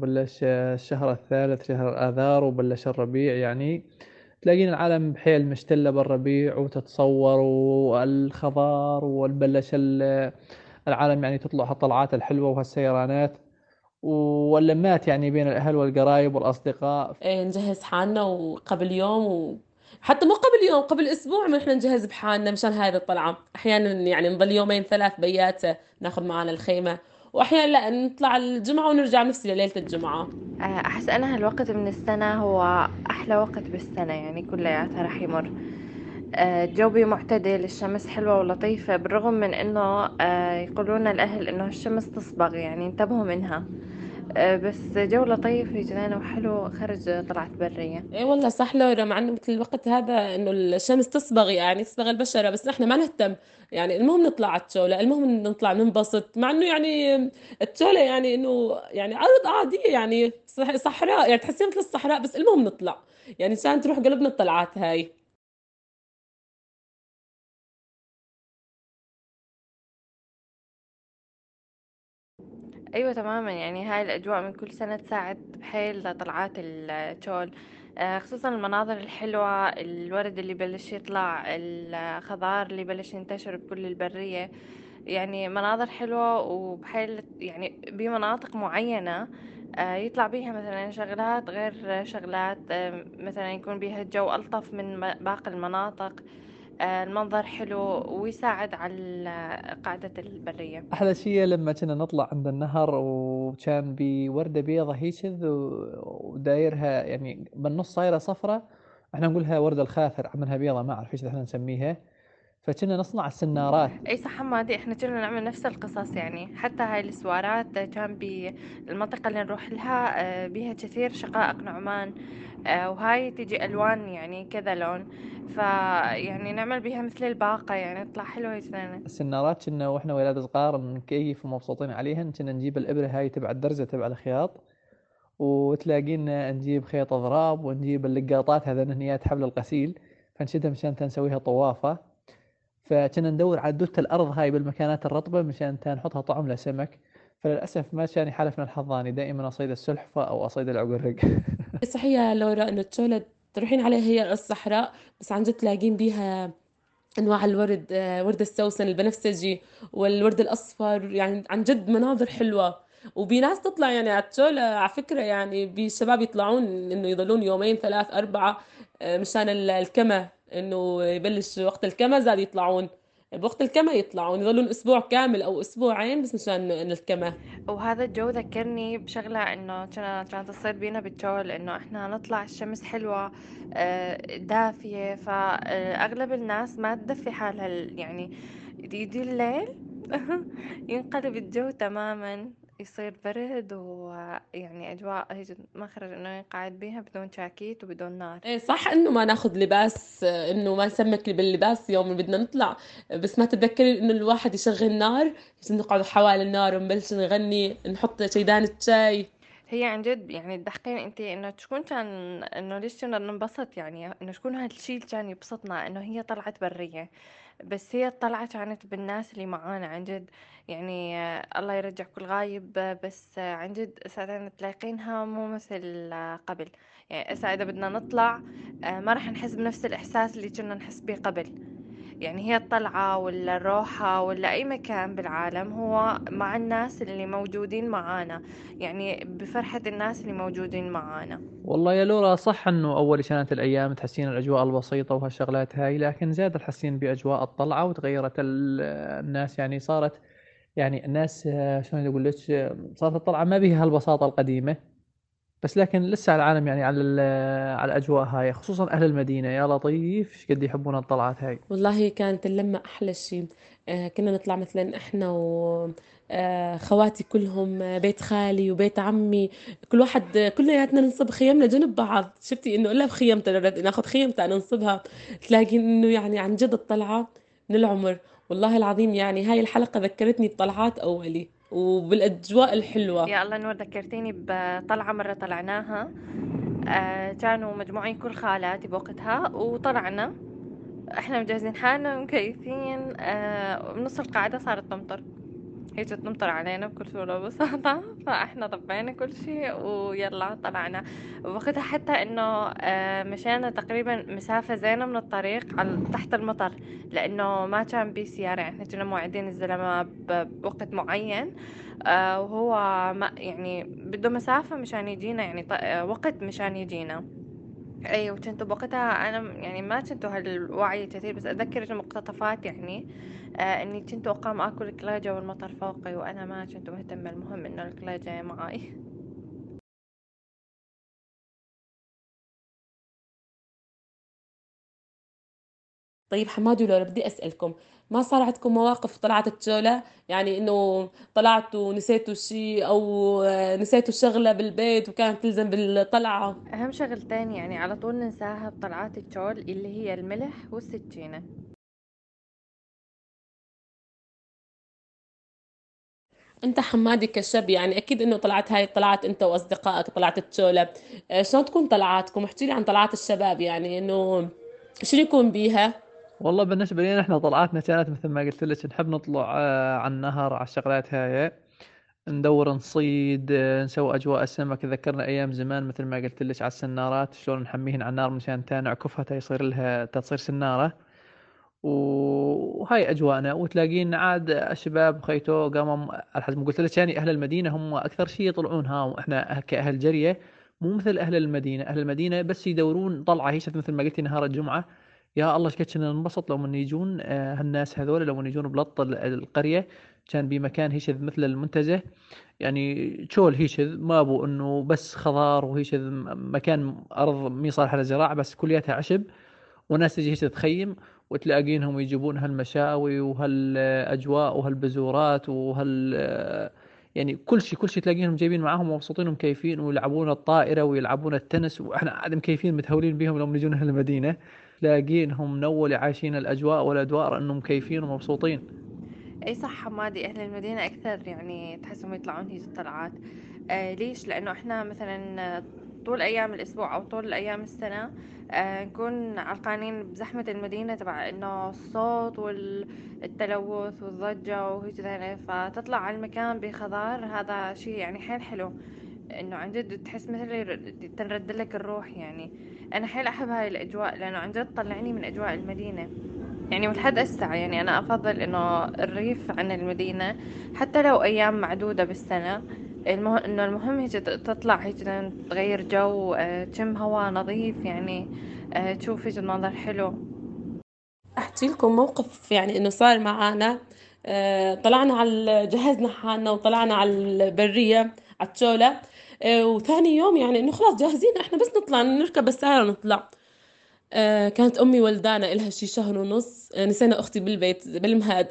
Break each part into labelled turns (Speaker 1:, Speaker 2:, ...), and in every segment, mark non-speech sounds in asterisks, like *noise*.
Speaker 1: بلش الشهر الثالث شهر آذار وبلش الربيع يعني. تلاقين العالم بحيل مشتلة بالربيع وتتصور والخضار وبلش العالم يعني تطلع هالطلعات الحلوة وهالسيرانات. واللمات يعني بين الأهل والقرايب والأصدقاء.
Speaker 2: إيه نجهز حالنا وقبل يوم و... حتى مو قبل يوم قبل أسبوع ما إحنا نجهز بحالنا مشان هذه الطلعة. أحيانا يعني نضل يومين ثلاث بيات ناخذ معنا الخيمة وأحيانا لا نطلع الجمعة ونرجع نفس ليلة الجمعة.
Speaker 3: آه، أحس أنا هالوقت من السنة هو أحلى وقت بالسنة يعني كلياتها رح يمر. آه، الجو معتدل الشمس حلوة ولطيفة بالرغم من إنه آه، يقولون الأهل إنه الشمس تصبغ يعني انتبهوا منها. آه، بس جو لطيف في جنانه وحلو خرج طلعت برية.
Speaker 2: اي والله صح لورا مع إنه مثل الوقت هذا إنه الشمس تصبغ يعني تصبغ البشرة بس نحن ما نهتم. يعني المهم نطلع على التشولة المهم نطلع ننبسط مع إنه يعني التشولة يعني إنه يعني أرض عادية يعني صحراء يعني تحسين مثل الصحراء بس المهم نطلع. يعني عشان تروح قلبنا الطلعات هاي.
Speaker 3: أيوة تماما يعني هاي الأجواء من كل سنة تساعد بحيل طلعات التول آه، خصوصا المناظر الحلوة الورد اللي بلش يطلع الخضار اللي بلش ينتشر بكل البرية. يعني مناظر حلوة وبحيل يعني بمناطق معينة آه، يطلع بيها مثلا شغلات غير شغلات آه، مثلا يكون بيها الجو ألطف من باقي المناطق. المنظر حلو ويساعد على قاعدة البرية
Speaker 1: أحلى شيء لما كنا نطلع عند النهر وكان بوردة بيضة هيك ودايرها يعني بالنص صايرة صفرة إحنا نقولها وردة الخاثر عملها بيضة ما أعرف إيش إحنا نسميها. فكنا نصنع السنارات.
Speaker 3: أي صح حمادي إحنا كنا نعمل نفس القصص يعني. حتى هاي السوارات كان بالمنطقة اللي نروح لها آه، بيها كثير شقائق نعمان آه، وهاي تيجي ألوان يعني كذا لون. فيعني نعمل بيها مثل الباقة يعني تطلع حلوة جدا
Speaker 1: السنارات كنا وإحنا ولاد صغار نكيف ومبسوطين عليهن كنا نجيب الإبرة هاي تبع الدرزة تبع الخياط وتلاقينا نجيب خيط أضراب ونجيب اللقاطات هذا نهنيات حبل الغسيل فنشدها مشان نسويها طوافة. فكنا ندور على دوت الأرض هاي بالمكانات الرطبة مشان نحطها طعم لسمك. فللأسف ما كان يحالفنا الحظاني دائما أصيد السلحفة أو أصيد العقرق. *laughs*
Speaker 2: صحيح لورا إنه تشولد تروحين عليها هي الصحراء بس عن جد تلاقين بيها أنواع الورد آه، ورد السوسن البنفسجي والورد الأصفر يعني عن جد مناظر حلوة. وبي ناس تطلع يعني على على فكرة يعني بالشباب يطلعون إنه يضلون يومين ثلاث أربعة آه، مشان الكما إنه يبلش وقت الكما زاد يطلعون. بوقت الكما يطلعون يظلون أسبوع كامل أو أسبوعين بس مشان الكما.
Speaker 3: وهذا الجو ذكرني بشغلة إنه كانت تصير بينا بالجول إنه إحنا نطلع الشمس حلوة آه، دافية. فأغلب الناس ما تدفي حالها يعني يجي الليل *laughs* ينقلب الجو تماما. يصير برد ويعني أجواء هيك مخرج إنه يقعد بيها بدون جاكيت وبدون نار.
Speaker 2: إيه صح إنه ما ناخذ لباس إنه ما نسمك باللباس يوم اللي بدنا نطلع. بس ما تتذكري إنه الواحد يشغل نار؟ نقعد حوالي النار ونبلش نغني نحط شيدان الشاي.
Speaker 3: هي عن جد يعني تضحكين انت إنه تكون كان إنه ليش كنا ننبسط يعني إنه تكون هذا الشيء كان يبسطنا؟ إنه هي طلعت برية. بس هي الطلعة كانت بالناس اللي معانا عن جد يعني الله يرجع كل غايب بس عن جد ساعتين تلاقينها مو مثل قبل. يعني إذا بدنا نطلع ما راح نحس بنفس الإحساس اللي كنا نحس به قبل. يعني هي الطلعة ولا الروحة ولا أي مكان بالعالم هو مع الناس اللي موجودين معانا يعني بفرحة الناس اللي موجودين معانا.
Speaker 1: والله يا لورا صح إنه أول كانت الأيام تحسين الأجواء البسيطة وهالشغلات هاي لكن زاد تحسين بأجواء الطلعة وتغيرت الناس يعني صارت يعني الناس شلون أقول لك صارت الطلعة ما بها هالبساطة القديمة. بس لكن لسه العالم يعني على على الأجواء هاي خصوصا أهل المدينة. يا لطيف قد يحبون الطلعات هاي؟
Speaker 2: والله كانت اللمة أحلى شيء آه كنا نطلع مثلا إحنا و آه خواتي كلهم بيت خالي وبيت عمي. كل واحد كلياتنا ننصب خيمنا جنب بعض. شفتي إنه إلا بخيمتنا ناخذ خيمتنا ننصبها. تلاقي إنه يعني عن جد الطلعة من العمر. والله العظيم يعني هاي الحلقة ذكرتني بطلعات أولي. وبالأجواء الحلوة.
Speaker 3: يا الله نور ذكرتيني بطلعة مرة طلعناها. آه كانوا مجموعين كل خالاتي بوقتها وطلعنا. إحنا مجهزين حالنا ومكيفين آه بنص القاعدة صارت تمطر هيك تمطر علينا بكل سهولة وبساطة *laughs* فإحنا طبينا كل شيء ويلا طلعنا. وقتها حتى إنه آه، مشينا تقريبا مسافة زينة من الطريق على تحت المطر لأنه ما كان بي سيارة. يعني كنا موعدين الزلمة بوقت معين آه، وهو ما يعني بده مسافة مشان يجينا يعني وقت مشان يجينا. اي وكنتوا بوقتها أنا يعني ما كنتوا هالوعي كثير بس أتذكر المقتطفات يعني آه إني كنت أقام آكل كلاجة والمطر فوقي وأنا ما كنت مهتمة المهم إنه الكلاجة معي.
Speaker 2: طيب حماد ولورا بدي أسألكم ما صار عندكم مواقف طلعت التشولة يعني إنه طلعتوا نسيتوا شيء أو نسيتوا شغلة بالبيت وكانت تلزم بالطلعة؟
Speaker 3: أهم شغلتين يعني على طول ننساها بطلعات التشول اللي هي الملح والسكينه
Speaker 2: أنت حمادي كشاب يعني أكيد إنه طلعت هاي طلعت أنت وأصدقائك طلعت التشولة آه، شلون تكون طلعاتكم؟ احكي لي عن طلعات الشباب يعني إنه شو يكون بيها؟
Speaker 1: والله بالنسبة لي إحنا طلعاتنا كانت مثل ما قلت لك نحب نطلع آه، على النهر على الشغلات هاي ندور نصيد آه، نسوي أجواء السمك. ذكرنا أيام زمان مثل ما قلت لك على السنارات شلون نحميهن على النار مشان تنعكفها تيصير لها تصير سنارة. وهاي أجواءنا. وتلاقين عاد الشباب خيتو قاموا على حسب قلت لك يعني أهل المدينة هم أكثر شيء يطلعون. ها وإحنا كأهل جرية مو مثل أهل المدينة. أهل المدينة بس يدورون طلعة هيك مثل ما قلتي نهار الجمعة. يا الله إيش كنا ننبسط لو من يجون آه، هالناس هذول لو من يجون بلط القرية. كان بمكان هيك مثل المنتزه. يعني تشول هيك ما بو انه بس خضار وهيك مكان ارض مي صالحه للزراعه بس كلياتها عشب. وناس تجي هيك تخيم وتلاقينهم يجيبون هالمشاوي وهالأجواء وهالبزورات وهال يعني كل شيء كل شيء تلاقينهم جايبين معاهم ومبسوطين ومكيفين ويلعبون الطائرة ويلعبون التنس. وإحنا قاعد مكيفين متهورين بهم لما يجون أهل تلاقينهم من اول عايشين الأجواء والأدوار أنهم مكيفين ومبسوطين.
Speaker 3: أي صح حمادي. أهل المدينة أكثر يعني تحسهم يطلعون هيك الطلعات. آه ليش؟ لأنه إحنا مثلا طول أيام الأسبوع أو طول أيام السنة آه، نكون علقانين بزحمة المدينة تبع إنه الصوت والتلوث والضجة وهيك فتطلع على المكان بخضار هذا شيء يعني حيل حلو. إنه عن جد تحس مثل تنرد لك الروح يعني. أنا حيل أحب هاي الأجواء لأنه عن جد طلعني من أجواء المدينة. يعني ولحد هسه يعني أنا أفضل إنه الريف عن المدينة. حتى لو أيام معدودة بالسنة المه... إنه المهم هيك تطلع هيك تغير جو آه، تشم هواء نظيف يعني آه، تشوف هيك المنظر حلو.
Speaker 2: أحكي لكم موقف يعني إنه صار معنا آه، طلعنا على جهزنا حالنا وطلعنا على البرية على التشولة. وثاني يوم يعني إنه خلاص جاهزين إحنا بس نطلع نركب السيارة ونطلع. آه كانت أمي ولدانا إلها شي شهر ونص. آه نسينا أختي بالبيت بالمهاد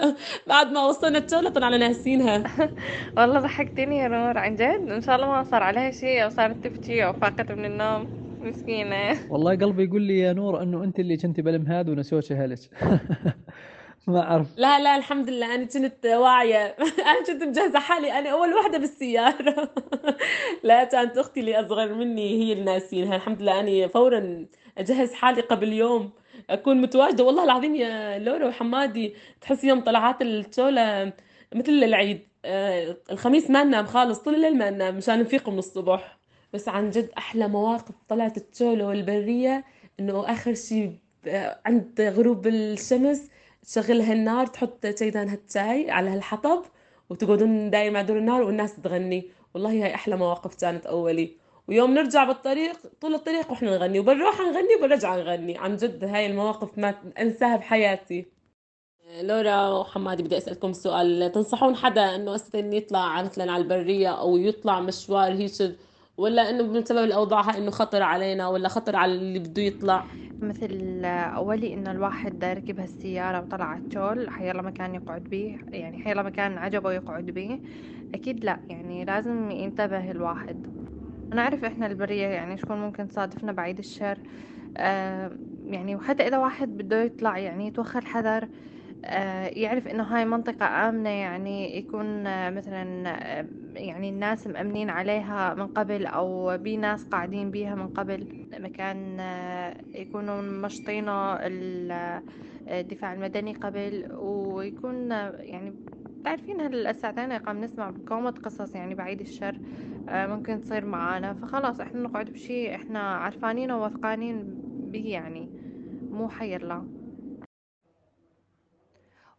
Speaker 2: *laughs* بعد ما وصلنا التولة طلعنا ناسينها. *laughs*
Speaker 3: والله ضحكتني يا نور. عن جد إن شاء الله ما صار عليها شيء أو صارت تبكي أو فاقت من النوم. مسكينة.
Speaker 1: والله قلبي يقول لي يا نور إنه أنت اللي كنتي بالمهاد ونسوتي هلك *laughs* ما أعرف.
Speaker 2: لا لا الحمد لله أنا كنت واعية. *laughs* أنا كنت مجهزة حالي. أنا أول وحدة بالسيارة. *laughs* لا كانت أختي اللي أصغر مني هي اللي ناسينها. الحمد لله أنا فورا أجهز حالي قبل يوم. أكون متواجدة. والله العظيم يا لورا وحمادي تحس يوم طلعات التولة مثل العيد. آه، الخميس ما ننام خالص طول الليل ما ننام مشان نفيق من الصبح. بس عن جد أحلى مواقف طلعت التولة والبرية إنه آخر شيء آه، عند غروب الشمس تشغل هالنار تحط تيدان هالشاي على هالحطب وتقعدون دايما دور النار والناس تغني. والله هاي أحلى مواقف كانت أولي. ويوم نرجع بالطريق طول الطريق وإحنا نغني وبنروح نغني وبنرجع نغني. عن جد هاي المواقف ما أنساها بحياتي. لورا وحمادي بدي أسألكم سؤال. تنصحون حدا إنه أساسا يطلع مثلا على البرية أو يطلع مشوار هيك ولا إنه بسبب الأوضاع إنه خطر علينا ولا خطر على اللي بده يطلع؟
Speaker 3: مثل أولي إنه الواحد ركب هالسيارة وطلع على التول حيلا مكان يقعد بيه يعني حيلا مكان عجبه يقعد بيه. أكيد لا يعني لازم ينتبه الواحد. أنا أعرف إحنا البرية يعني شكون ممكن تصادفنا بعيد الشر. آه يعني وحتى إذا واحد بده يطلع يعني يتوخى الحذر آه، يعرف إنه هاي منطقة آمنة يعني يكون آه، مثلا يعني الناس مأمنين عليها من قبل أو بي ناس قاعدين بيها من قبل. مكان يكونوا مشطينه الدفاع المدني قبل ويكون يعني تعرفين هالساعتين قام نسمع بكومة قصص يعني بعيد الشر آه، ممكن تصير معانا. فخلاص إحنا نقعد بشي إحنا عارفانين وواثقانين به يعني. مو حي الله.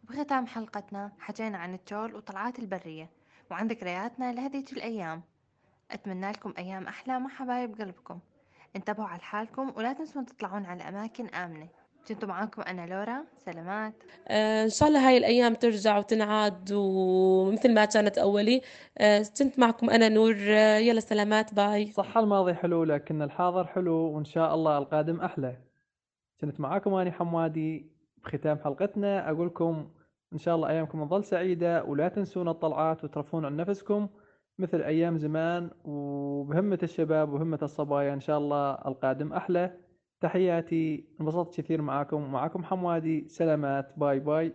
Speaker 3: وبختام حلقتنا حكينا عن الجول وطلعات البرية. وعن ذكرياتنا لهدية الأيام. أتمنى لكم أيام أحلى مع حبايب قلبكم. انتبهوا على حالكم ولا تنسون تطلعون على أماكن آمنة. كنت معاكم أنا لورا. سلامات.
Speaker 2: آه، إن شاء الله هاي الأيام ترجع وتنعاد ومثل ما كانت أولي. آه، كنت معكم أنا نور. آه، يلا سلامات. باي.
Speaker 1: صح الماضي حلو لكن الحاضر حلو وإن شاء الله القادم أحلى. كنت معاكم أنا حمادي بختام حلقتنا. أقول لكم إن شاء الله أيامكم تظل سعيدة ولا تنسون الطلعات وترفون عن نفسكم مثل أيام زمان وبهمة الشباب وهمة الصبايا إن شاء الله القادم أحلى. تحياتي انبسطت كثير معاكم ومعاكم حمادي سلامات باي باي.